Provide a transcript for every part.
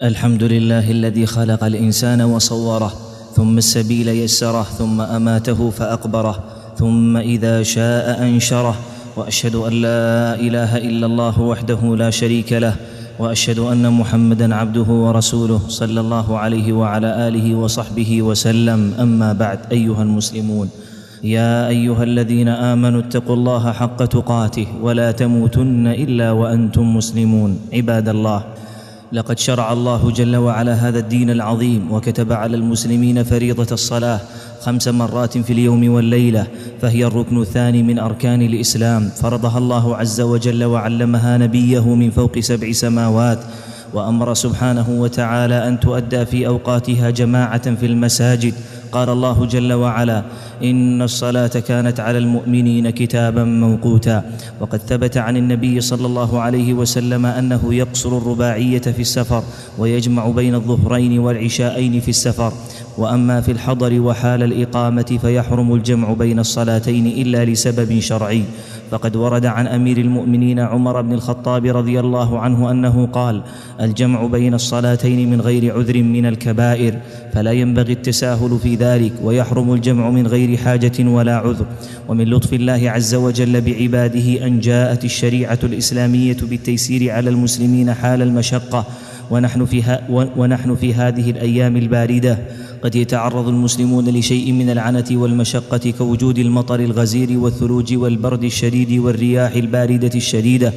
الحمد لله الذي خلق الإنسان وصوره ثم السبيل يسره ثم أماته فأقبره ثم إذا شاء أنشره وأشهد أن لا إله إلا الله وحده لا شريك له وأشهد أن محمدا عبده ورسوله صلى الله عليه وعلى آله وصحبه وسلم. أما بعد أيها المسلمون يا أيها الذين آمنوا اتقوا الله حق تقاته ولا تموتن إلا وأنتم مسلمون. عباد الله لقد شرع الله جل وعلا هذا الدين العظيم وكتب على المسلمين فريضة الصلاة خمس مرات في اليوم والليلة فهي الركن الثاني من أركان الإسلام. فرضها الله عز وجل وعلمها نبيه من فوق سبع سماوات وأمر سبحانه وتعالى أن تؤدى في أوقاتها جماعة في المساجد قال الله جل وعلا إن الصلاة كانت على المؤمنين كتابا موقوتا. وقد ثبت عن النبي صلى الله عليه وسلم أنه يقصر الرباعية في السفر ويجمع بين الظهرين والعشاءين في السفر. وأما في الحضر وحال الإقامة فيحرم الجمع بين الصلاتين إلا لسبب شرعي. فقد ورد عن أمير المؤمنين عمر بن الخطاب رضي الله عنه أنه قال الجمع بين الصلاتين من غير عذر من الكبائر فلا ينبغي التساهل في ذلك ويحرم الجمع من غير حاجة ولا عذر. ومن لطف الله عز وجل بعباده أن جاءت الشريعة الإسلامية بالتيسير على المسلمين حال المشقة ونحن في, ونحن في هذه الأيام الباردة. قد يتعرض المسلمون لشيء من العنة والمشقة كوجود المطر الغزير والثلوج والبرد الشديد والرياح الباردة الشديدة.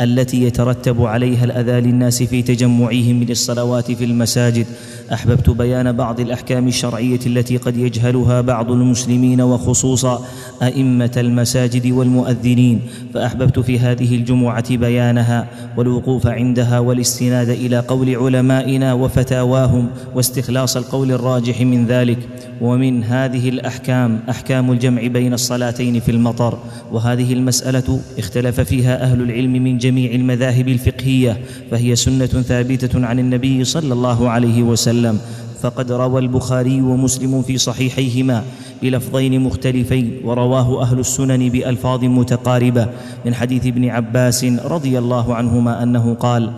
التي يترتب عليها الأذى للناس في تجمعهم للصلوات في المساجد. أحببت بيان بعض الأحكام الشرعية التي قد يجهلها بعض المسلمين وخصوصا أئمة المساجد والمؤذنين. فأحببت في هذه الجمعة بيانها والوقوف عندها والاستناد إلى قول علمائنا وفتاواهم واستخلاص القول الراجح من ذلك. ومن هذه الأحكام أحكام الجمع بين الصلاتين في المطر. وهذه المسألة اختلف فيها أهل العلم من جميع المذاهب الفقهية فهي سنة ثابتة عن النبي صلى الله عليه وسلم. فقد روى البخاري ومسلم في صحيحيهما بلفظين مختلفين ورواه أهل السنن بألفاظ متقاربة. من حديث ابن عباس رضي الله عنهما أنه قال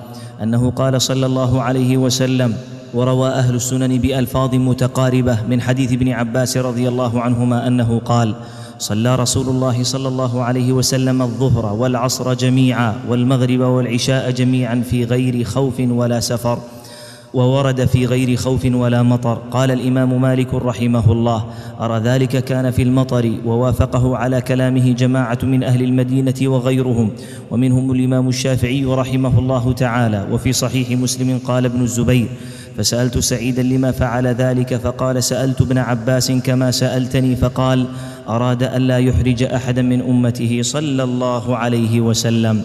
أنه قال صلى الله عليه وسلم وروى أهل السنن بألفاظ متقاربة. من حديث ابن عباس رضي الله عنهما أنه قال صلى رسول الله صلى الله عليه وسلم الظهر والعصر جميعا والمغرب والعشاء جميعا في غير خوف ولا سفر. وورد في غير خوف ولا مطر. قال الإمام مالك رحمه الله أرى ذلك كان في المطر ووافقه على كلامه جماعة من أهل المدينة وغيرهم. ومنهم الإمام الشافعي رحمه الله تعالى. وفي صحيح مسلم قال ابن الزبير فسألت سعيدا لما فعل ذلك فقال سألت ابن عباس كما سألتني فقال أراد الا يحرج أحدا من أمته صلى الله عليه وسلم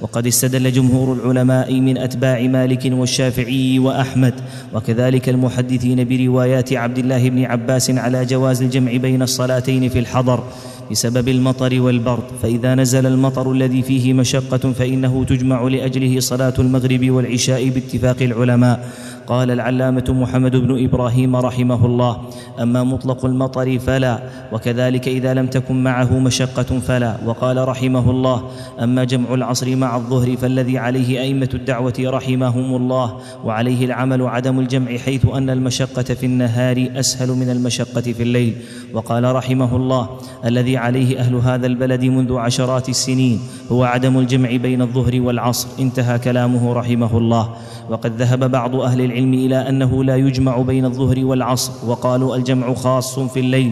وقد استدل جمهور العلماء من أتباع مالك والشافعي وأحمد وكذلك المحدثين بروايات عبد الله بن عباس على جواز الجمع بين الصلاتين في الحضر. بسبب المطر والبرد فإذا نزل المطر الذي فيه مشقة فإنه تجمع لأجله صلاة المغرب والعشاء باتفاق العلماء. قال العلامة محمد بن إبراهيم رحمه الله أما مطلق المطر فلا وكذلك إذا لم تكن معه مشقة فلا. وقال رحمه الله أما جمع العصر مع الظهر فالذي عليه أئمة الدعوة رحمهم الله وعليه العمل عدم الجمع حيث أن المشقة في النهار أسهل من المشقة في الليل. وقال رحمه الله الذي عليه أهل هذا البلد منذ عشرات السنين. هو عدم الجمع بين الظهر والعصر. انتهى كلامه رحمه الله. وقد ذهب بعض أهل العلم إلى أنه لا يجمع بين الظهر والعصر. وقالوا الجمع خاص في الليل.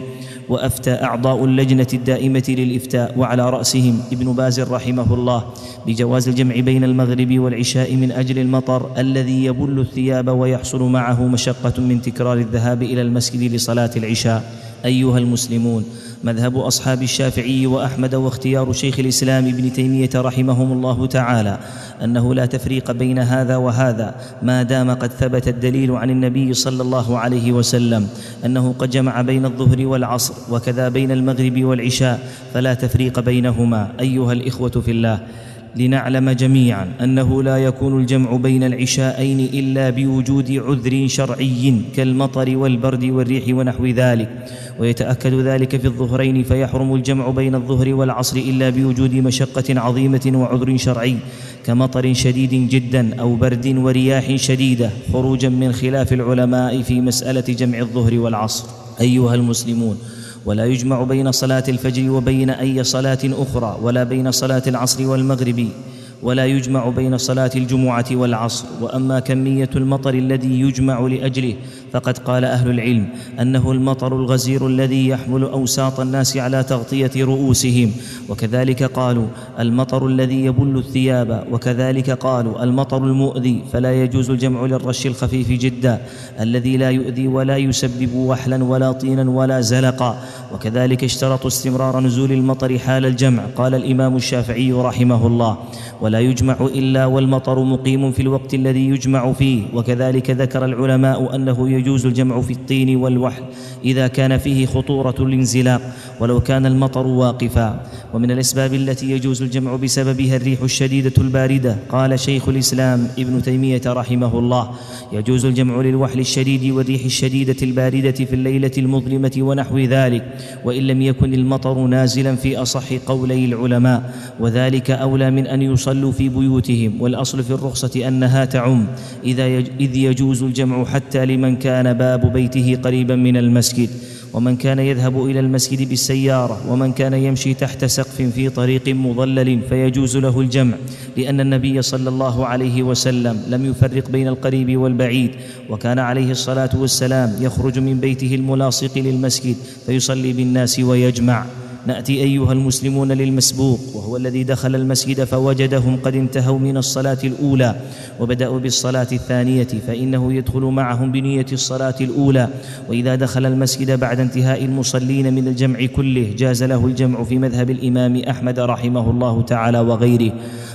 وأفتى أعضاء اللجنة الدائمة للإفتاء. وعلى رأسهم ابن باز رحمه الله. بجواز الجمع بين المغرب والعشاء من أجل المطر الذي يبل الثياب ويحصل معه مشقة من تكرار الذهاب إلى المسجد لصلاة العشاء. أيها المسلمون. مذهب أصحاب الشافعي وأحمد واختيار شيخ الإسلام ابن تيمية رحمهم الله تعالى أنه لا تفريق بين هذا وهذا ما دام قد ثبت الدليل عن النبي صلى الله عليه وسلم أنه قد جمع بين الظهر والعصر وكذا بين المغرب والعشاء فلا تفريق بينهما أيها الإخوة في الله لنعلم جميعا أنه لا يكون الجمع بين العشاءين إلا بوجود عذر شرعي كالمطر والبرد والريح ونحو ذلك ويتأكد ذلك في الظهرين فيحرم الجمع بين الظهر والعصر إلا بوجود مشقة عظيمة وعذر شرعي كمطر شديد جدا أو برد ورياح شديدة خروجا من خلاف العلماء في مسألة جمع الظهر والعصر. أيها المسلمون ولا يجمع بين صلاة الفجر وبين أي صلاة أخرى ولا بين صلاة العصر والمغرب. ولا يجمع بين صلاة الجمعة والعصر وأما كمية المطر الذي يجمع لأجله فقد قال أهل العلم أنه المطر الغزير الذي يحمل أوساط الناس على تغطية رؤوسهم. وكذلك قالوا المطر الذي يبل الثياب وكذلك قالوا المطر المؤذي فلا يجوز الجمع للرش الخفيف جدا الذي لا يؤذي ولا يسبب وحلا ولا طينا ولا زلقا. وكذلك اشترطوا استمرار نزول المطر حال الجمع قال الإمام الشافعي رحمه الله. ولا يجمع إلا والمطر مقيم في الوقت الذي يجمع فيه. وكذلك ذكر العلماء أنه يجوز الجمع في الطين والوحل إذا كان فيه خطورة الانزلاق ولو كان المطر واقفا. ومن الأسباب التي يجوز الجمع بسببها الريح الشديدة الباردة قال شيخ الإسلام ابن تيمية رحمه الله يجوز الجمع للوحل الشديد والريح الشديدة الباردة في الليلة المظلمة ونحو ذلك وإن لم يكن المطر نازلا في أصح قولي العلماء. وذلك أولى من أن يصلوا في بيوتهم والأصل في الرخصة أنها تعم. إذا إذ يجوز الجمع حتى لمن كان باب بيته قريبا من المسجد. ومن كان يذهب إلى المسجد بالسيارة ومن كان يمشي تحت سقف في طريق مظلل فيجوز له الجمع. لأن النبي صلى الله عليه وسلم لم يفرق بين القريب والبعيد. وكان عليه الصلاة والسلام يخرج من بيته الملاصق للمسجد فيصلي بالناس ويجمع. نأتي أيها المسلمون للمسبوق وهو الذي دخل المسجد فوجدهم قد انتهوا من الصلاة الأولى وبدأوا بالصلاة الثانية فإنه يدخل معهم بنية الصلاة الأولى. وإذا دخل المسجد بعد انتهاء المصلين من الجمع كله جاز له الجمع في مذهب الإمام أحمد رحمه الله تعالى وغيره.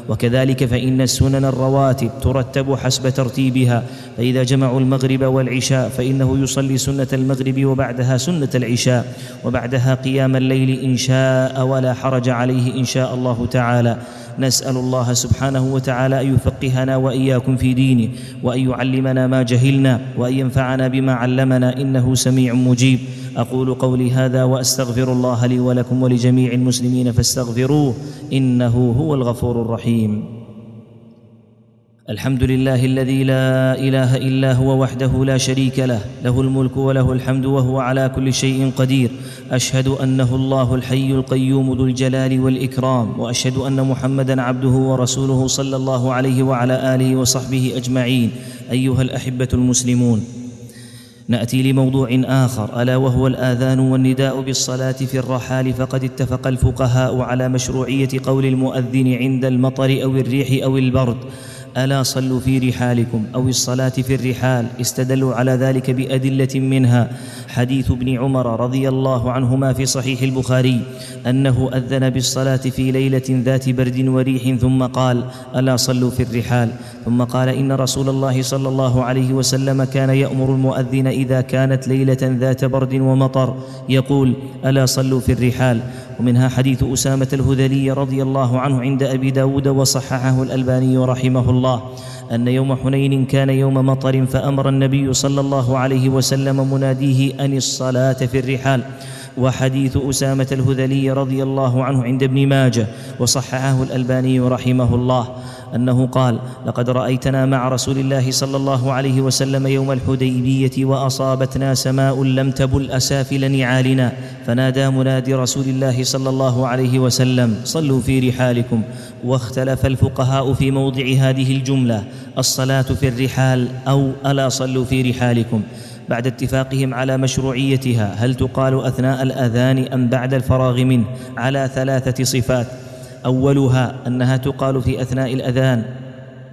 وكذلك فإن السنن الرواتب ترتب حسب ترتيبها فإذا جمعوا المغرب والعشاء فإنه يصلي سنة المغرب وبعدها سنة العشاء وبعدها قيام الليل إن شاء ولا حرج عليه إن شاء الله تعالى. نسأل الله سبحانه وتعالى أن يفقهنا وإياكم في دينه وأن يعلمنا ما جهلنا وأن ينفعنا بما علمنا إنه سميع مجيب. أقول قولي هذا وأستغفر الله لي ولكم ولجميع المسلمين فاستغفروه إنه هو الغفور الرحيم. الحمد لله الذي لا إله إلا هو وحده لا شريك له له الملك وله الحمد وهو على كل شيء قدير. أشهد أنه الله الحي القيوم ذو الجلال والإكرام وأشهد أن محمدا عبده ورسوله صلى الله عليه وعلى آله وصحبه أجمعين. أيها الأحبة المسلمون نأتي لموضوع آخر. ألا وهو الآذان والنداء بالصلاة في الرحال فقد اتفق الفقهاء على مشروعية قول المؤذن عند المطر أو الريح أو البرد. ألا صلوا في رحالكم أو الصلاة في الرحال استدلوا على ذلك بأدلة منها. حديث ابن عمر رضي الله عنهما في صحيح البخاري أنه أذن بالصلاة في ليلة ذات برد وريح ثم قال ألا صلوا في الرحال. ثم قال إن رسول الله صلى الله عليه وسلم كان يأمر المؤذن إذا كانت ليلة ذات برد ومطر يقول ألا صلوا في الرحال. ومنها حديث أسامة الهذلي رضي الله عنه عند أبي داود وصححه الألباني رحمه الله أن يوم حنين كان يوم مطر فأمر النبي صلى الله عليه وسلم مناديه أن الصلاة في الرحال وحديث أسامة الهذلي رضي الله عنه عند ابن ماجه وصححه الألباني رحمه الله أنه قال لقد رأيتنا مع رسول الله صلى الله عليه وسلم يوم الحديبية وأصابتنا سماء لم تبل أسافل نعالنا فنادى منادي رسول الله صلى الله عليه وسلم صلوا في رحالكم واختلف الفقهاء في موضع هذه الجملة الصلاة في الرحال أو ألا صلوا في رحالكم بعد اتفاقهم على مشروعيتها هل تقال أثناء الأذان أم بعد الفراغ منه؟ على ثلاثة صفات. أولها أنها تقال في أثناء الأذان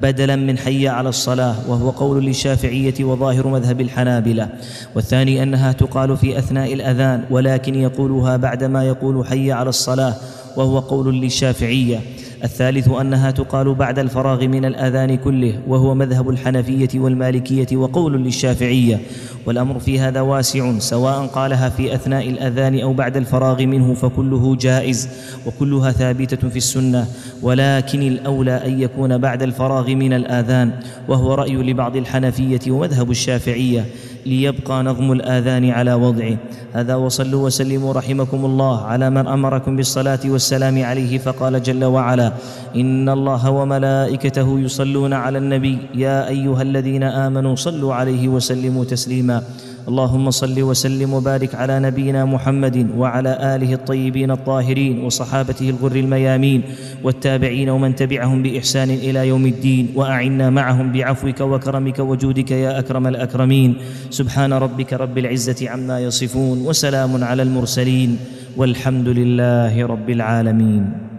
بدلا من حي على الصلاة وهو قول للشافعية وظاهر مذهب الحنابلة. والثاني أنها تقال في أثناء الأذان ولكن يقولها بعدما يقول حي على الصلاة وهو قول للشافعية. الثالث أنها تقال بعد الفراغ من الأذان كله وهو مذهب الحنفية والمالكية وقول للشافعية. والأمر في هذا واسع سواء قالها في أثناء الأذان أو بعد الفراغ منه فكله جائز وكلها ثابتة في السنة. ولكن الأولى أن يكون بعد الفراغ من الأذان وهو رأي لبعض الحنفية ومذهب الشافعية. ليبقى نظم الآذان على وضعه. هذا وصلوا وسلموا رحمكم الله على من أمركم بالصلاة والسلام عليه فقال جل وعلا إن الله وملائكته يصلون على النبي. يا أيها الذين آمنوا صلوا عليه وسلموا تسليما. اللهم صل وسلم وبارك على نبينا محمد وعلى آله الطيبين الطاهرين وصحابته الغر الميامين والتابعين ومن تبعهم بإحسان إلى يوم الدين وأعنا معهم بعفوك وكرمك وجودك يا أكرم الأكرمين. سبحان ربك رب العزة عما يصفون وسلام على المرسلين والحمد لله رب العالمين.